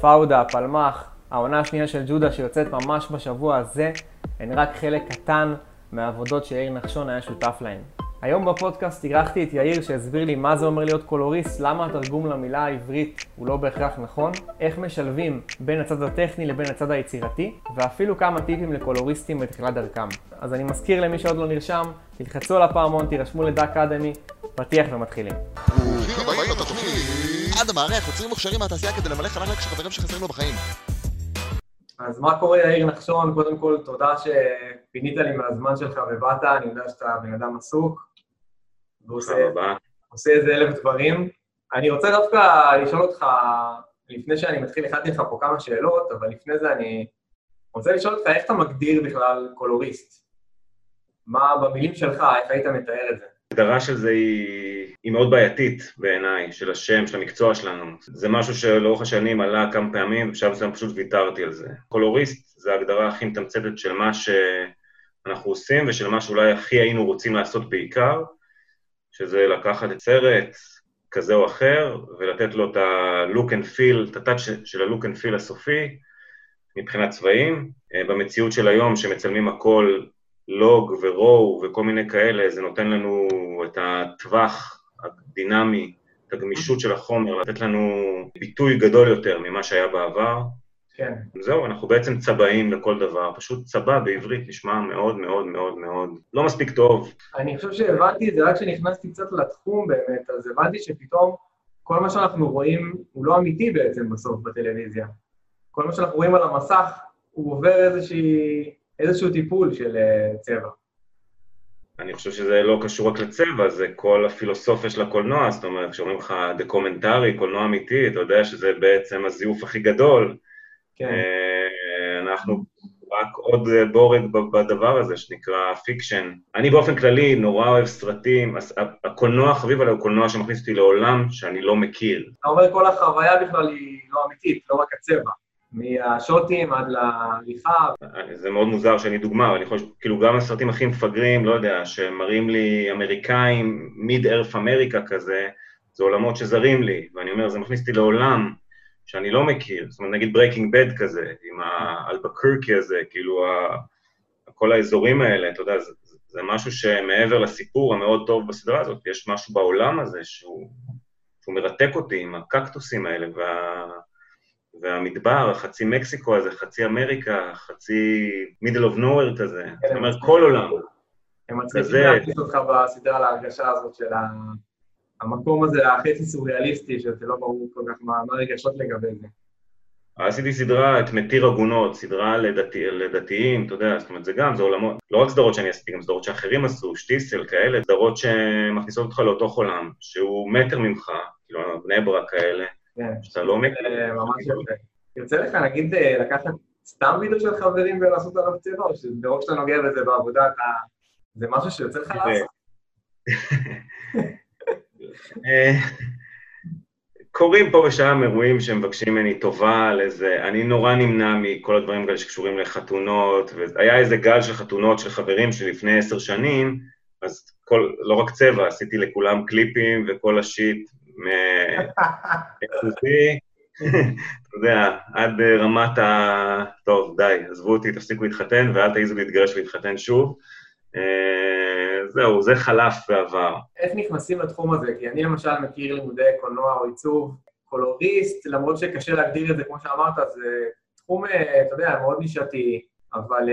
פאודה, פלמח, העונה השנייה של ג'ודה שיוצאת ממש בשבוע הזה, הן רק חלק קטן מהעבודות שיאיר נחשון היה שותף להן. היום בפודקאסט אירחתי את יאיר שהסביר לי מה זה אומר להיות קולוריסט, למה התרגום למילה העברית הוא לא בהכרח נכון, איך משלבים בין הצד הטכני לבין הצד היצירתי, ואפילו כמה טיפים לקולוריסטים בתחילת דרכם. אז אני מזכיר למי שעוד לא נרשם, תלחצו על הפעמון, תירשמו לדק אקדמי, פתיח ומתחילים. עד המערכת, יוצרים מוכשרים מהתעשייה כדי למלא חלל של חברים שחסרים לו בחיים. אז מה קורה יאיר נחשון? קודם כל, תודה שפינית לי מהזמן שלך ובאת, אני יודע שאתה בן אדם עסוק. ועושה עושה איזה אלף דברים. אני רוצה דווקא לשאול אותך, לפני שאני מתחיל, הכנתי לך פה כמה שאלות, אבל לפני זה אני רוצה לשאול אותך, איך אתה מגדיר בכלל קולוריסט? מה במילים שלך, איך היית מתאר את זה? ההגדרה של זה היא, היא מאוד בעייתית בעיניי, של השם, של המקצוע שלנו. זה משהו שלאורך השנים עלה כמה פעמים, ובשלב מסוים פשוט ויתרתי על זה. קולוריסט זה ההגדרה הכי מתמצתת של מה שאנחנו עושים, ושל מה שאולי הכי היינו רוצים לעשות בעיקר, שזה לקחת את סרט כזה או אחר, ולתת לו את ה-look and feel, את הטאצ' של ה-look and feel הסופי, מבחינת צבעים. במציאות של היום, שמצלמים הכל לוג ורואו וכל מיני כאלה, זה נותן לנו את הטווח הדינמי, את הגמישות של החומר, לתת לנו ביטוי גדול יותר ממה שהיה בעבר. כן. זהו, אנחנו בעצם צבעים לכל דבר, פשוט צבע בעברית נשמע מאוד מאוד מאוד מאוד לא מספיק טוב. אני חושב שהבנתי את זה רק כשנכנסתי קצת לתחום באמת, אז הבנתי שפתאום כל מה שאנחנו רואים הוא לא אמיתי בעצם בסוף בטלוויזיה. כל מה שאנחנו רואים על המסך, הוא עובר איזושהי, איזשהו טיפול של uh, צבע. אני חושב שזה לא קשור רק לצבע, זה כל הפילוסופיה של הקולנוע, זאת אומרת, כשאומרים לך דוקומנטרי, קולנוע אמיתי, אתה יודע שזה בעצם הזיוף הכי גדול. כן. אה, אנחנו רק עוד בורג בדבר הזה שנקרא fiction. אני באופן כללי נורא אוהב סרטים, הקולנוע החביב עליי הוא קולנוע שמכניס אותי לעולם שאני לא מכיר. אתה אומר כל החוויה בכלל היא לא אמיתית, לא רק הצבע. מהשוטים עד לעריכה. זה מאוד מוזר שאני דוגמה, אני חושב, כאילו גם הסרטים הכי מפגרים, לא יודע, שמראים לי אמריקאים, מיד ארף אמריקה כזה, זה עולמות שזרים לי, ואני אומר, זה מכניס אותי לעולם שאני לא מכיר, זאת אומרת, נגיד ברייקינג בד כזה, עם האלבקרקי הזה, כאילו, ה... כל האזורים האלה, אתה יודע, זה, זה משהו שמעבר לסיפור המאוד טוב בסדרה הזאת, יש משהו בעולם הזה שהוא, שהוא מרתק אותי עם הקקטוסים האלה וה... והמדבר, חצי מקסיקו הזה, חצי אמריקה, חצי מידל אוף נוור כזה, זאת אומרת, כל עולם. הם מצליחים להכניס אותך בסדרה להרגשה הזאת של המקום הזה, החצי סוריאליסטי, שזה לא ברור כל כך מה הרגשות לגבי זה. עשיתי סדרה, את מתיר עגונות, סדרה לדתי, לדתיים, אתה יודע, זאת אומרת, זה גם, זה עולמות. לא רק סדרות שאני עשיתי, גם סדרות שאחרים עשו, שטיסל, כאלה, סדרות שמכניסות אותך לאותו חולם, שהוא מטר ממך, כאילו, בני ברק כאלה, כן. שאתה לא מכיר. ממש יפה. יוצא לך, נגיד, לקחת סתם וידאו של חברים ולעשות עליו צבע, או שברוב שאתה נוגע בזה בעבודה, אתה... זה משהו שיוצא לך לעשות? אה, קורים פה ושם אירועים שמבקשים ממני טובה על איזה... אני נורא נמנע מכל הדברים האלה שקשורים לחתונות, והיה איזה גל של חתונות של חברים שלפני עשר שנים, אז כל, לא רק צבע, עשיתי לכולם קליפים וכל השיט מאקסוסי, אתה יודע, עד רמת ה... טוב, די, עזבו אותי, תפסיקו להתחתן, ואל תעיזו להתגרש ולהתחתן שוב. זהו, זה חלף ועבר. איך נכנסים לתחום הזה? כי אני למשל מכיר לימודי קולנוע או עיצוב קולוריסט, למרות שקשה להגדיר את זה, כמו שאמרת, זה תחום, אתה יודע, מאוד נישתי, אבל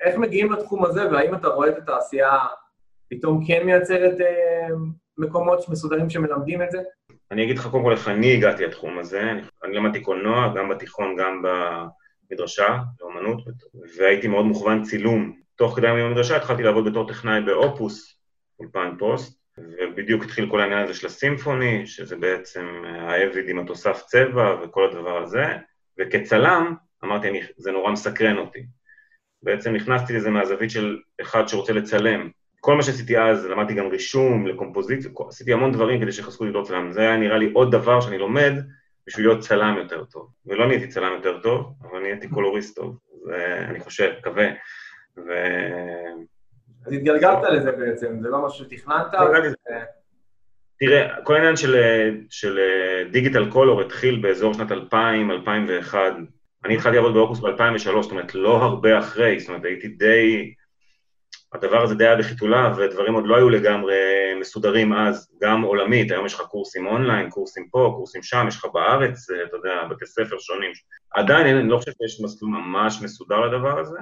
איך מגיעים לתחום הזה, והאם אתה רואה את התעשייה פתאום כן מייצרת מקומות מסודרים שמלמדים את זה? אני אגיד לך קודם כל איך אני הגעתי לתחום הזה. אני למדתי קולנוע, גם בתיכון, גם במדרשה, לאומנות, והייתי מאוד מוכוון צילום. תוך כדי ימים במדרשה התחלתי לעבוד בתור טכנאי באופוס, אולפן פוסט, ובדיוק התחיל כל העניין הזה של הסימפוני, שזה בעצם האביד עם התוסף צבע וכל הדבר הזה, וכצלם, אמרתי, אני, זה נורא מסקרן אותי. בעצם נכנסתי לזה מהזווית של אחד שרוצה לצלם. כל מה שעשיתי אז, למדתי גם רישום לקומפוזיציה, עשיתי המון דברים כדי שיחזקו לי להיות צלם. זה היה נראה לי עוד דבר שאני לומד בשביל להיות צלם יותר טוב. ולא נהייתי צלם יותר טוב, אבל נהייתי קולוריסט טוב. זה, אני חושב, מקווה. ו... אז התגלגלת לזה בעצם, זה לא משהו שתכננת? תראה, כל העניין של, של דיגיטל קולור התחיל באזור שנת 2000, 2001. אני התחלתי לעבוד באוגוסט ב-2003, זאת אומרת, לא הרבה אחרי, זאת אומרת, הייתי די... הדבר הזה די היה בחיתוליו, ודברים עוד לא היו לגמרי מסודרים אז, גם עולמית, היום יש לך קורסים אונליין, קורסים פה, קורסים שם, יש לך בארץ, אתה יודע, בתי ספר שונים. עדיין, אני לא חושב שיש מסלול ממש מסודר לדבר הזה,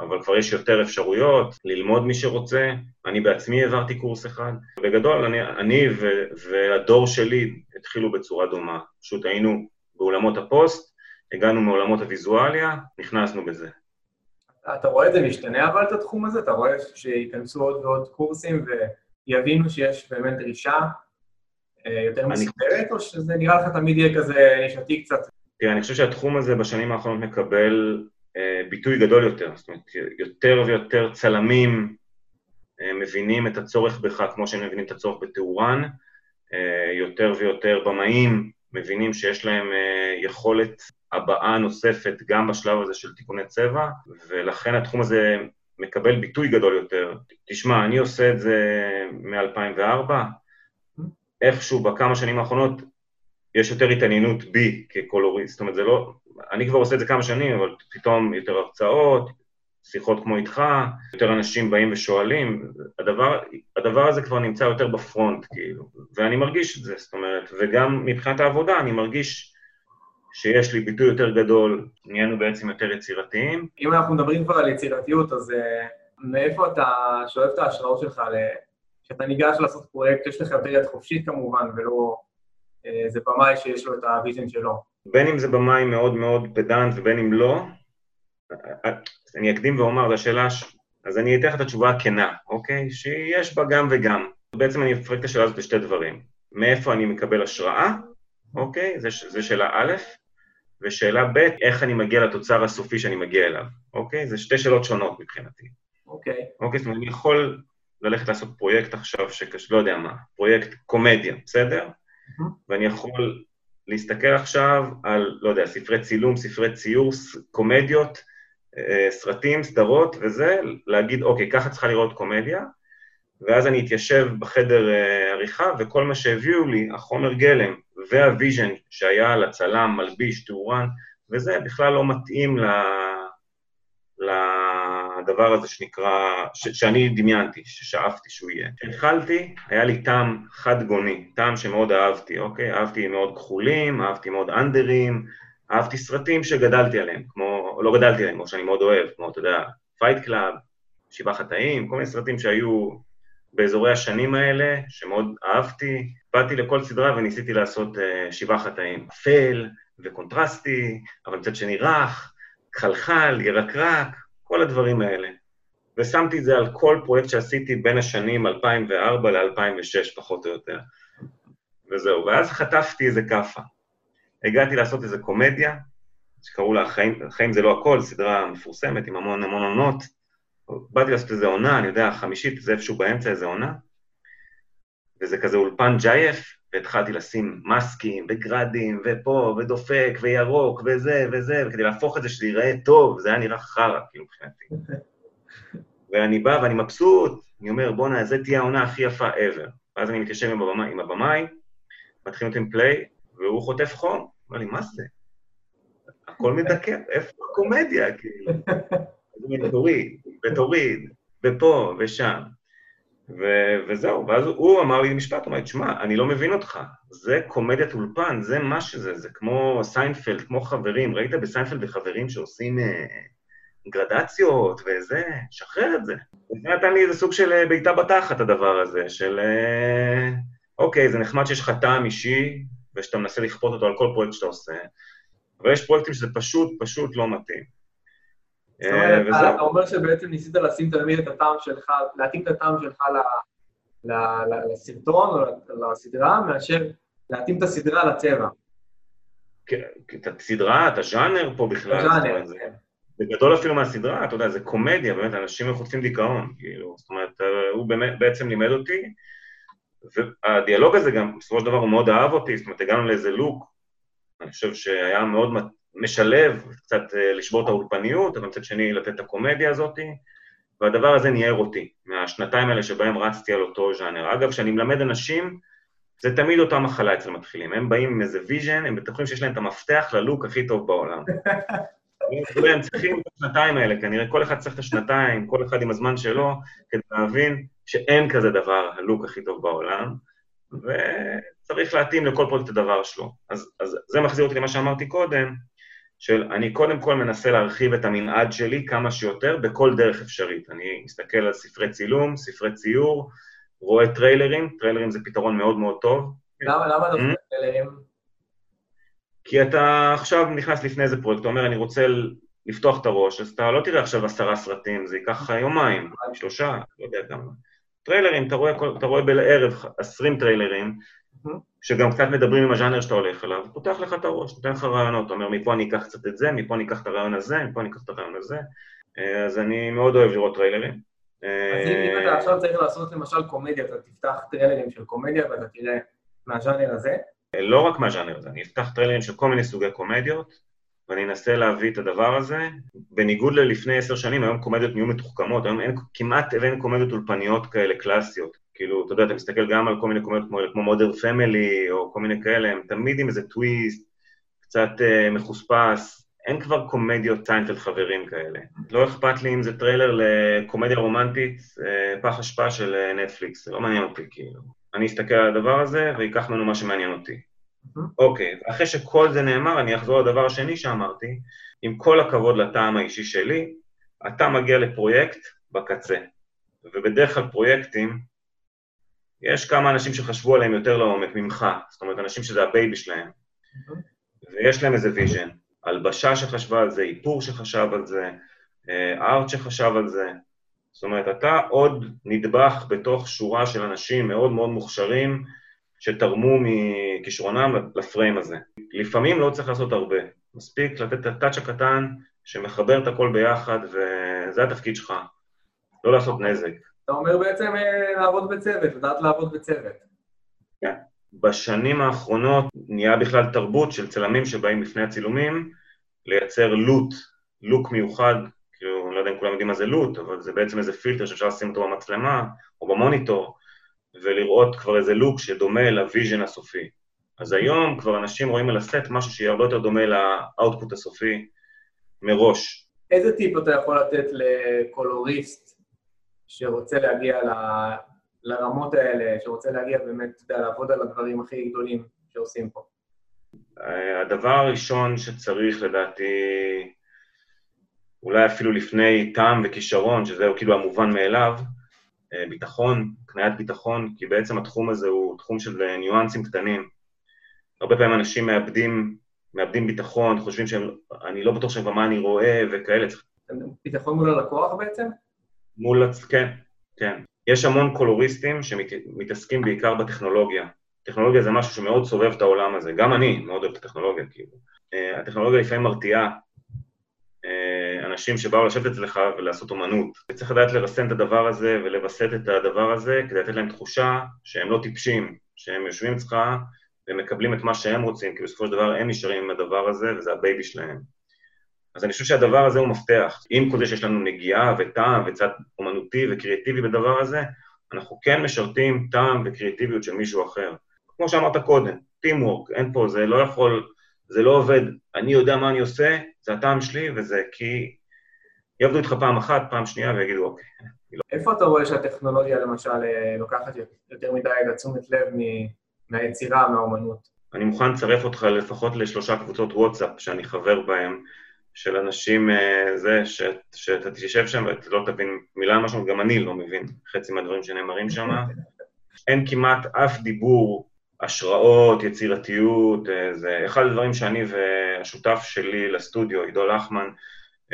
אבל כבר יש יותר אפשרויות, ללמוד מי שרוצה. אני בעצמי העברתי קורס אחד. בגדול, אני, אני ו, והדור שלי התחילו בצורה דומה. פשוט היינו באולמות הפוסט, הגענו מעולמות הוויזואליה, נכנסנו בזה. אתה רואה את זה משתנה אבל את התחום הזה? אתה רואה שייכנסו עוד ועוד קורסים ויבינו שיש באמת דרישה אה, יותר מסודרת, או שזה נראה לך תמיד יהיה כזה נישתי קצת? תראה, אני חושב שהתחום הזה בשנים האחרונות מקבל אה, ביטוי גדול יותר. זאת אומרת, יותר ויותר צלמים אה, מבינים את הצורך בך כמו שהם מבינים את הצורך בתאורן, יותר ויותר במאים מבינים שיש להם יכולת הבעה נוספת גם בשלב הזה של תיקוני צבע, ולכן התחום הזה מקבל ביטוי גדול יותר. תשמע, אני עושה את זה מ-2004, איכשהו בכמה שנים האחרונות יש יותר התעניינות בי כקולוריסט, זאת אומרת, זה לא... אני כבר עושה את זה כמה שנים, אבל פתאום יותר הרצאות, שיחות כמו איתך, יותר אנשים באים ושואלים, הדבר, הדבר הזה כבר נמצא יותר בפרונט, כאילו, ואני מרגיש את זה, זאת אומרת, וגם מבחינת העבודה אני מרגיש שיש לי ביטוי יותר גדול, נהיינו בעצם יותר יצירתיים. אם אנחנו מדברים כבר על יצירתיות, אז uh, מאיפה אתה שואב את ההשראות שלך כשאתה ניגש לעשות פרויקט, יש לך יותר יד חופשית כמובן, ולא איזה uh, במאי שיש לו את ה vision שלו. בין אם זה במאי מאוד מאוד פדנט ובין אם לא, אני אקדים ואומר, זו השאלה, ש... אז אני אתן לך את התשובה הכנה, אוקיי? שיש בה גם וגם. בעצם אני אפרק את השאלה הזאת לשתי דברים. מאיפה אני מקבל השראה, אוקיי? זו שאלה א', ושאלה ב', איך אני מגיע לתוצר הסופי שאני מגיע אליו, אוקיי? זה שתי שאלות שונות מבחינתי. אוקיי. אוקיי, זאת אומרת, אני יכול ללכת לעשות פרויקט עכשיו, שקש... לא יודע מה, פרויקט קומדיה, בסדר? Mm-hmm. ואני יכול להסתכל עכשיו על, לא יודע, ספרי צילום, ספרי ציור, קומדיות, סרטים, סדרות וזה, להגיד, אוקיי, ככה צריכה לראות קומדיה, ואז אני אתיישב בחדר אה, עריכה, וכל מה שהביאו לי, החומר גלם וה vision שהיה לצלם, מלביש, תאורן, וזה בכלל לא מתאים ל... לדבר הזה שנקרא, ש... שאני דמיינתי, ששאפתי שהוא יהיה. כשהתחלתי, היה לי טעם חד גוני, טעם שמאוד אהבתי, אוקיי? אהבתי מאוד כחולים, אהבתי מאוד אנדרים, אהבתי סרטים שגדלתי עליהם, כמו, לא גדלתי עליהם, כמו שאני מאוד אוהב, כמו, אתה יודע, Fight Club, שבעה חטאים, כל מיני סרטים שהיו באזורי השנים האלה, שמאוד אהבתי. באתי לכל סדרה וניסיתי לעשות uh, שבעה חטאים. אפל וקונטרסטי, אבל מצד שני רך, חלחל, ירקרק, כל הדברים האלה. ושמתי את זה על כל פרויקט שעשיתי בין השנים 2004 ל-2006, פחות או יותר. וזהו. ואז חטפתי איזה כאפה. הגעתי לעשות איזה קומדיה, שקראו לה החיים, החיים זה לא הכל, סדרה מפורסמת עם המון המון עונות. באתי לעשות איזה עונה, אני יודע, חמישית, זה איפשהו באמצע איזה עונה, וזה כזה אולפן ג'ייף, והתחלתי לשים מסקים וגרדים, ופה, ודופק, וירוק, וזה, וזה, וכדי להפוך את זה שזה ייראה טוב, זה היה נראה חרא, כאילו, מבחינתי. ואני בא ואני מבסוט, אני אומר, בואנה, זו תהיה העונה הכי יפה ever. ואז אני מתיישב עם הבמאי, עם הבמאי מתחיל עם פליי, והוא חוטף חום. אומר לי, מה זה? הכל מדכא, איפה הקומדיה, כאילו? ותוריד, ותוריד, ופה ושם. ו- וזהו, ואז הוא אמר לי משפט, הוא אמר לי, תשמע, אני לא מבין אותך, זה קומדיית אולפן, זה מה שזה, זה כמו סיינפלד, כמו חברים, ראית בסיינפלד וחברים שעושים אה, גרדציות וזה, שחרר את זה. זה נתן לי איזה סוג של אה, בעיטה בתחת, הדבר הזה, של אה, אוקיי, זה נחמד שיש לך טעם אישי, ושאתה מנסה לכפות אותו על כל פרויקט שאתה עושה, אבל יש פרויקטים שזה פשוט, פשוט לא מתאים. זאת אומרת, אה, אתה אומר שבעצם ניסית לשים תלמיד את הטעם שלך, להתאים את הטעם שלך לסרטון או לסדרה, מאשר להתאים את הסדרה לצבע. כן, את הסדרה, את הז'אנר פה בכלל. הז'אנר, כן. בגדול אפילו מהסדרה, אתה יודע, זה קומדיה, באמת, אנשים מחוטפים דיכאון, כאילו, זאת אומרת, אה, הוא באמת, בעצם לימד אותי, והדיאלוג הזה גם, בסופו של דבר הוא מאוד אהב אותי, זאת אומרת, הגענו לאיזה לוק, אני חושב שהיה מאוד משלב, קצת אה, לשבור את האולפניות, אבל מצד שני לתת את הקומדיה הזאת, והדבר הזה ניער אותי, מהשנתיים האלה שבהם רצתי על אותו ז'אנר. אגב, כשאני מלמד אנשים, זה תמיד אותה מחלה אצל מתחילים. הם באים עם איזה vision, הם בטוחים שיש להם את המפתח ל look הכי טוב בעולם. הם צריכים את השנתיים האלה, כנראה כל אחד צריך את השנתיים, כל אחד עם הזמן שלו, כדי להבין שאין כזה דבר, ה look הכי טוב בעולם, וצריך להתאים לכל פרויקט את הדבר שלו. אז, אז זה מחזיר אותי למה שאמרתי קודם, של אני קודם כל מנסה להרחיב את המנעד שלי כמה שיותר בכל דרך אפשרית. אני מסתכל על ספרי צילום, ספרי ציור, רואה טריילרים, טריילרים זה פתרון מאוד מאוד טוב. למה, למה דווקא mm-hmm. טריילרים? כי אתה עכשיו נכנס לפני איזה פרויקט, אתה אומר, אני רוצה לפתוח את הראש, אז אתה לא תראה עכשיו עשרה סרטים, זה ייקח לך יומיים, שלושה, לא יודע כמה. טריילרים, אתה רואה, אתה רואה בערב עשרים טריילרים, שגם קצת מדברים עם הז'אנר שאתה הולך אליו, פותח לך את הראש, נותן לך רעיונות, אתה אומר, מפה אני אקח קצת את זה, מפה אני אקח את הרעיון הזה, מפה אני אקח את הרעיון הזה, אה, אז אני מאוד אוהב לראות טריילרים. אז אם אתה עכשיו צריך לעשות למשל קומדיה, אתה תפתח טריילרים של קומדיה ואתה תראה מהז'אנר הזה? לא רק מהז'אנר הזה, אני אפתח טריילרים של כל מיני סוגי קומדיות, ואני אנסה להביא את הדבר הזה. בניגוד ללפני עשר שנים, היום קומדיות נהיו מתוחכמות, היום אין, כמעט אין קומדיות אולפניות כאלה קלאסיות. כאילו, אתה יודע, אתה מסתכל גם על כל מיני קומדיות כמו, כמו Modern Family, או כל מיני כאלה, הם תמיד עם איזה טוויסט, קצת אה, מחוספס, אין כבר קומדיות סיינפלד חברים כאלה. לא אכפת לי אם זה טריילר לקומדיה רומנטית, אה, פח אשפה של אה, נטפליקס, זה לא מעניין אותי, כאילו. אני אסתכל על הדבר הזה ויקח ממנו מה שמעניין אותי. אוקיי, okay, אחרי שכל זה נאמר, אני אחזור לדבר השני שאמרתי, עם כל הכבוד לטעם האישי שלי, אתה מגיע לפרויקט בקצה. ובדרך כלל פרויקטים, יש כמה אנשים שחשבו עליהם יותר לעומק ממך, זאת אומרת, אנשים שזה ה baby שלהם, ויש להם איזה vision, הלבשה שחשבה על זה, איפור שחשב על זה, art שחשב על זה, זאת אומרת, אתה עוד נדבך בתוך שורה של אנשים מאוד מאוד מוכשרים, שתרמו מכישרונם לפריים הזה. לפעמים לא צריך לעשות הרבה, מספיק לתת את הטאץ' הקטן שמחבר את הכל ביחד, וזה התפקיד שלך, לא לעשות נזק. אתה אומר בעצם אה, לעבוד בצוות, לדעת לעבוד בצוות. כן. בשנים האחרונות נהיה בכלל תרבות של צלמים שבאים לפני הצילומים לייצר לוט, לוק מיוחד, כאילו, אני לא יודע אם כולם יודעים מה זה לוט, אבל זה בעצם איזה פילטר שאפשר לשים אותו במצלמה או במוניטור, ולראות כבר איזה look שדומה ל vision הסופי. אז היום כבר אנשים רואים על הסט משהו שיהיה הרבה יותר דומה ל output הסופי מראש. איזה טיפ אתה יכול לתת לקולוריסט שרוצה להגיע ל... לרמות האלה, שרוצה להגיע באמת, אתה יודע, לעבוד על הדברים הכי גדולים שעושים פה? הדבר הראשון שצריך, לדעתי, אולי אפילו לפני טעם וכישרון, שזהו כאילו המובן מאליו, אה, ביטחון, קניית ביטחון, כי בעצם התחום הזה הוא תחום של ניואנסים קטנים. הרבה פעמים אנשים מאבדים, מאבדים ביטחון, חושבים שהם, אני לא בטוח מה אני רואה וכאלה. ביטחון מול הלקוח בעצם? מול, כן, כן. יש המון קולוריסטים שמתעסקים בעיקר בטכנולוגיה. טכנולוגיה זה משהו שמאוד סובב את העולם הזה, גם אני מאוד אוהב את הטכנולוגיה, כאילו. אה, הטכנולוגיה לפעמים מרתיעה, אנשים שבאו לשבת אצלך ולעשות אומנות. וצריך לדעת לרסן את הדבר הזה ולווסת את הדבר הזה כדי לתת להם תחושה שהם לא טיפשים, שהם יושבים אצלך ומקבלים את מה שהם רוצים, כי בסופו של דבר הם נשארים עם הדבר הזה וזה ה baby שלהם. אז אני חושב שהדבר הזה הוא מפתח. עם כל זה שיש לנו נגיעה וטעם וצד אומנותי וקריאטיבי בדבר הזה, אנחנו כן משרתים טעם וקריאטיביות של מישהו אחר. כמו שאמרת קודם, טימוורק, אין פה, זה לא יכול, זה לא עובד, אני יודע מה אני עושה, זה הטעם שלי, וזה כי יעבדו איתך פעם אחת, פעם שנייה, ויגידו, אוקיי. איפה אתה רואה שהטכנולוגיה למשל אה, לוקחת יותר מדי לתשומת לב מהיצירה, מהאומנות? אני מוכן לצרף אותך לפחות לשלושה קבוצות וואטסאפ שאני חבר בהן, של אנשים, אה, זה, שאתה תשב שם ואתה לא תבין מילה משהו, גם אני לא מבין חצי מהדברים שנאמרים שם. אין כמעט אף דיבור, השראות, יצירתיות, אה, זה אחד הדברים שאני והשותף שלי לסטודיו, עידו לחמן,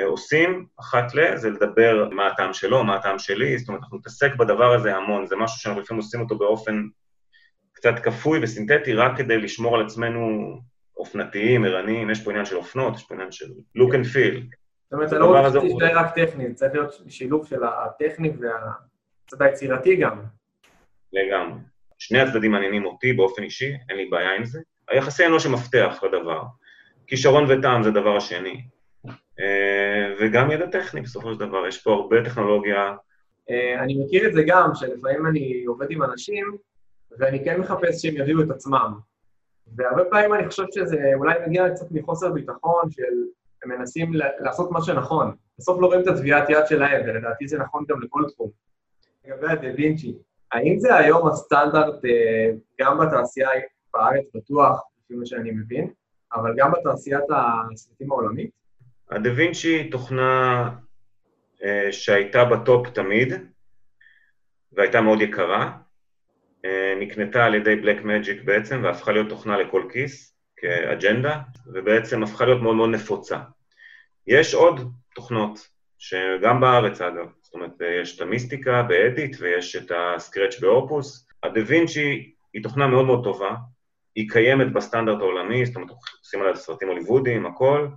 עושים אחת ל, זה לדבר מה הטעם שלו, מה הטעם שלי, זאת אומרת, אנחנו נתעסק בדבר הזה המון, זה משהו שאנחנו לפעמים עושים אותו באופן קצת כפוי וסינתטי, רק כדי לשמור על עצמנו אופנתיים, ערניים, יש פה עניין של אופנות, יש פה עניין של look and feel. זאת אומרת, אתה לא רוצה שתשתהיה רק טכני, צריך להיות שילוב של הטכני והצד היצירתי גם. לגמרי. שני הצדדים מעניינים אותי באופן אישי, אין לי בעיה עם זה. היחסי אנוש הם מפתח לדבר. כישרון וטעם זה הדבר השני. אה, וגם ידע טכני בסופו של דבר, יש פה הרבה טכנולוגיה. אה, אני מכיר את זה גם, שלפעמים אני עובד עם אנשים, ואני כן מחפש שהם יביאו את עצמם. והרבה פעמים אני חושב שזה אולי מגיע קצת מחוסר ביטחון של הם מנסים לעשות מה שנכון. בסוף לא רואים את הטביעת יד שלהם, ולדעתי זה נכון גם לכל תחום. לגבי הדה וינצ'י, האם זה היום הסטנדרט אה, גם בתעשייה בארץ בטוח, לפי מה שאני מבין, אבל גם בתעשיית הסרטים העולמית? הדה וינצ'י תוכנה אה, שהייתה בטופ תמיד, והייתה מאוד יקרה, אה, נקנתה על ידי בלק מג'יק בעצם, והפכה להיות תוכנה לכל כיס, כאג'נדה, ובעצם הפכה להיות מאוד מאוד נפוצה. יש עוד תוכנות, שגם בארץ אגב, זאת אומרת, יש את המיסטיקה באדיט ויש את הסקרץ' באופוס. הדה וינצ'י היא תוכנה מאוד מאוד טובה, היא קיימת בסטנדרט העולמי, זאת אומרת, עושים עליה סרטים הוליוודיים, הכל,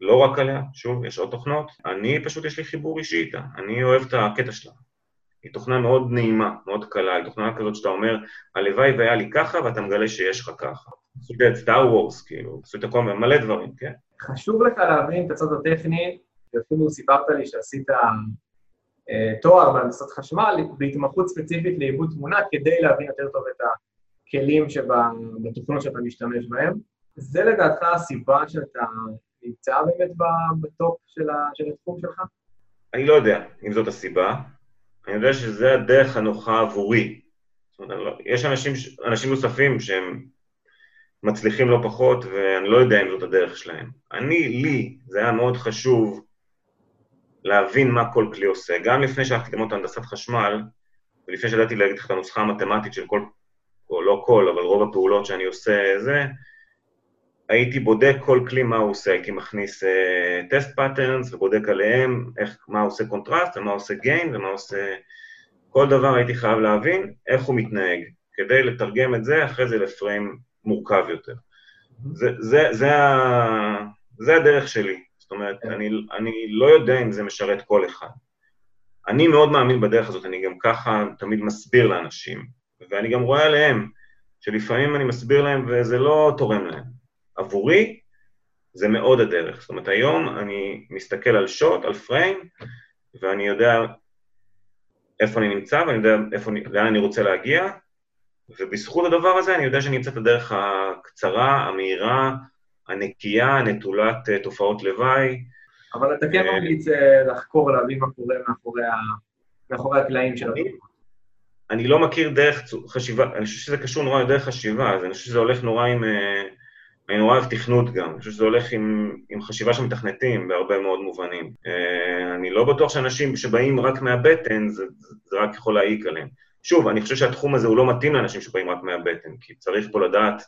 לא רק עליה, שוב, יש עוד תוכנות. אני פשוט, יש לי חיבור אישי איתה, אני אוהב את הקטע שלה. היא תוכנה מאוד נעימה, מאוד קלה, היא תוכנה כזאת שאתה אומר, הלוואי והיה לי ככה, ואתה מגלה שיש לך ככה. עשו את סטאר וורס, כאילו, עשו את הכל, מלא דברים, כן? חשוב לך להבין את הצד הטכני, ואפילו סיפרת לי שעשית אה, תואר בהנדסת חשמל, בהתמחות ספציפית לעיבוד תמונה, כדי להבין יותר טוב את הכלים שבתוכנות שאתה משתמש בהם. זה לדעתך הסיבה שאתה נמצא באמת בטופ של התחום שלך? אני לא יודע אם זאת הסיבה. אני יודע שזה הדרך הנוחה עבורי. זאת אומרת, לא, יש אנשים, אנשים נוספים שהם מצליחים לא פחות, ואני לא יודע אם זאת הדרך שלהם. אני, לי, זה היה מאוד חשוב להבין מה כל כלי עושה. גם לפני שהלכתי ללמוד הנדסת חשמל, ולפני שידעתי להגיד לך את הנוסחה המתמטית של כל, או לא כל, אבל רוב הפעולות שאני עושה זה, הייתי בודק כל כלי מה הוא עושה, הייתי מכניס test אה, patterns ובודק עליהם איך, מה עושה קונטרסט ומה עושה gain ומה עושה... כל דבר הייתי חייב להבין איך הוא מתנהג, כדי לתרגם את זה אחרי זה לפריים מורכב יותר. זה, זה, זה, ה... זה הדרך שלי. אומרת, כן. אני, אני לא יודע אם זה משרת כל אחד. אני מאוד מאמין בדרך הזאת, אני גם ככה תמיד מסביר לאנשים, ואני גם רואה עליהם שלפעמים אני מסביר להם וזה לא תורם להם. עבורי זה מאוד הדרך. זאת אומרת, היום אני מסתכל על שוט, על פריים, ואני יודע איפה אני נמצא ואני יודע איפה, לאן אני רוצה להגיע, ובזכות הדבר הזה אני יודע שאני אמצא את הדרך הקצרה, המהירה, הנקייה, נטולת uh, תופעות לוואי. אבל אתה כן אה, ממליץ uh, לחקור, להבין מה קורה מאחורי, הקלעים של הדברים. אני לא מכיר דרך חשיבה, אני חושב שזה קשור נורא לדרך חשיבה, אז אני חושב שזה הולך נורא עם... אני נורא אוהב תכנות גם, אני חושב שזה הולך עם, עם חשיבה של מתכנתים בהרבה מאוד מובנים. אני לא בטוח שאנשים שבאים רק מהבטן, זה, זה רק יכול להעיק עליהם. שוב, אני חושב שהתחום הזה הוא לא מתאים לאנשים שבאים רק מהבטן, כי צריך פה לדעת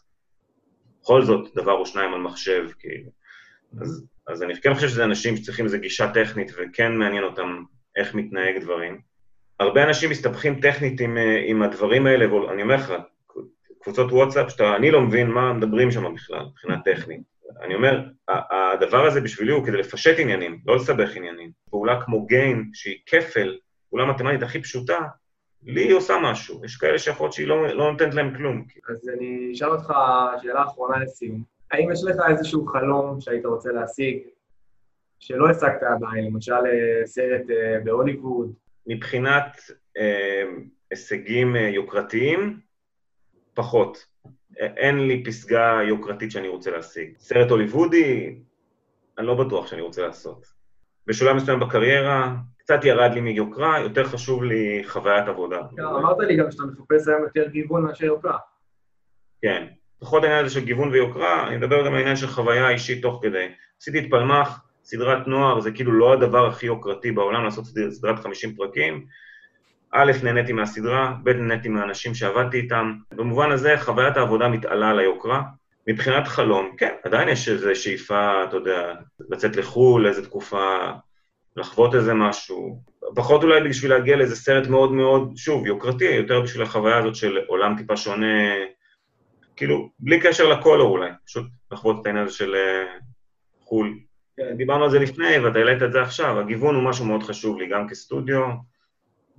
בכל זאת דבר או שניים על מחשב, כאילו. אז, אז אני כן חושב שזה אנשים שצריכים איזו גישה טכנית וכן מעניין אותם איך מתנהג דברים. הרבה אנשים מסתבכים טכנית עם, עם הדברים האלה, ואני אומר לך, קבוצות וואטסאפ, שאתה, אני לא מבין מה מדברים שם בכלל, מבחינה טכנית. אני אומר, הדבר הזה בשבילי הוא כדי לפשט עניינים, לא לסבך עניינים. פעולה כמו גיין, שהיא כפל, פעולה מתמטית הכי פשוטה, לי היא עושה משהו, יש כאלה שיכול שהיא לא, לא נותנת להם כלום. אז אני אשאל אותך שאלה אחרונה לסיום. האם יש לך איזשהו חלום שהיית רוצה להשיג, שלא השגת עדיין, למשל אה, סרט אה, בהוליווד? מבחינת אה, הישגים אה, יוקרתיים, פחות. אין לי פסגה יוקרתית שאני רוצה להשיג. סרט הוליוודי, אני לא בטוח שאני רוצה לעשות. בשלב מסוים בקריירה, קצת ירד לי מיוקרה, יותר חשוב לי חוויית עבודה. כן, אמרת לי גם שאתה מחפש היום יותר גיוון מאשר יוקרה. כן. פחות העניין הזה של גיוון ויוקרה, אני מדבר גם על העניין של חוויה אישית תוך כדי. עשיתי את פלמ"ח, סדרת נוער, זה כאילו לא הדבר הכי יוקרתי בעולם לעשות סדרת 50 פרקים. א', נהניתי מהסדרה, ב', נהניתי מהאנשים שעבדתי איתם. במובן הזה, חוויית העבודה מתעלה על היוקרה. מבחינת חלום, כן, עדיין יש איזו שאיפה, אתה יודע, לצאת לחו"ל איזו תקופה, לחוות איזה משהו. פחות אולי בשביל להגיע לאיזה סרט מאוד מאוד, שוב, יוקרתי, יותר בשביל החוויה הזאת של עולם טיפה שונה, כאילו, בלי קשר לקולו אולי, פשוט לחוות את העניין הזה של אה, חו"ל. כן. דיברנו על זה לפני, ואתה העלית את זה עכשיו, הגיוון הוא משהו מאוד חשוב לי, גם כסטודיו.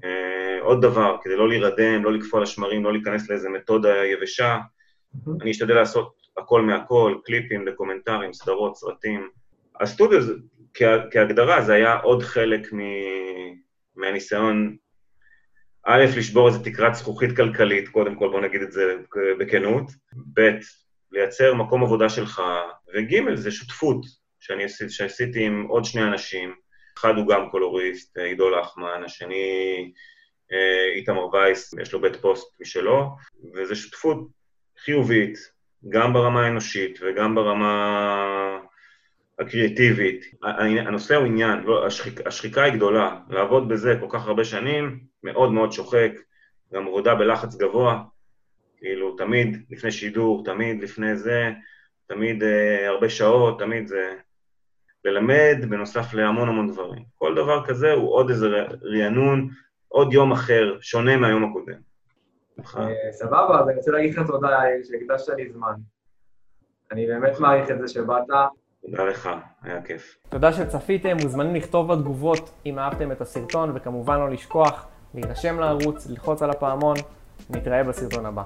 אה, עוד דבר, כדי לא להירדם, לא לקפוא על השמרים, לא להיכנס לאיזה מתודה יבשה, mm-hmm. אני אשתדל לעשות הכל מהכל, קליפים, דוקומנטרים, סדרות, סרטים. הסטודיו, כה, כהגדרה, זה היה עוד חלק מ... מהניסיון א', לשבור איזה תקרת זכוכית כלכלית, קודם כל בוא נגיד את זה בכנות, ב', לייצר מקום עבודה שלך, וג', זה שותפות שאני עשיתי, שעשיתי עם עוד שני אנשים, אחד הוא גם קולוריסט, עידו לחמן, השני אה, איתמר וייס, יש לו בית פוסט משלו, וזו שותפות חיובית, גם ברמה האנושית וגם ברמה הקריאטיבית. הנושא הוא עניין, לא, השחיק, השחיקה היא גדולה, לעבוד בזה כל כך הרבה שנים, מאוד מאוד שוחק, גם עבודה בלחץ גבוה, כאילו תמיד לפני שידור, תמיד לפני זה, תמיד אה, הרבה שעות, תמיד זה... ללמד בנוסף להמון המון דברים. כל דבר כזה הוא עוד איזה רענון, עוד יום אחר, שונה מהיום הקודם. אה, סבבה, אז אני רוצה להגיד לך תודה, שהקדשת לי זמן. אני באמת מעריך את זה שבאת. תודה לך, היה כיף. תודה שצפיתם, מוזמנים לכתוב בתגובות אם אהבתם את הסרטון, וכמובן לא לשכוח להירשם לערוץ, ללחוץ על הפעמון. נתראה בסרטון הבא.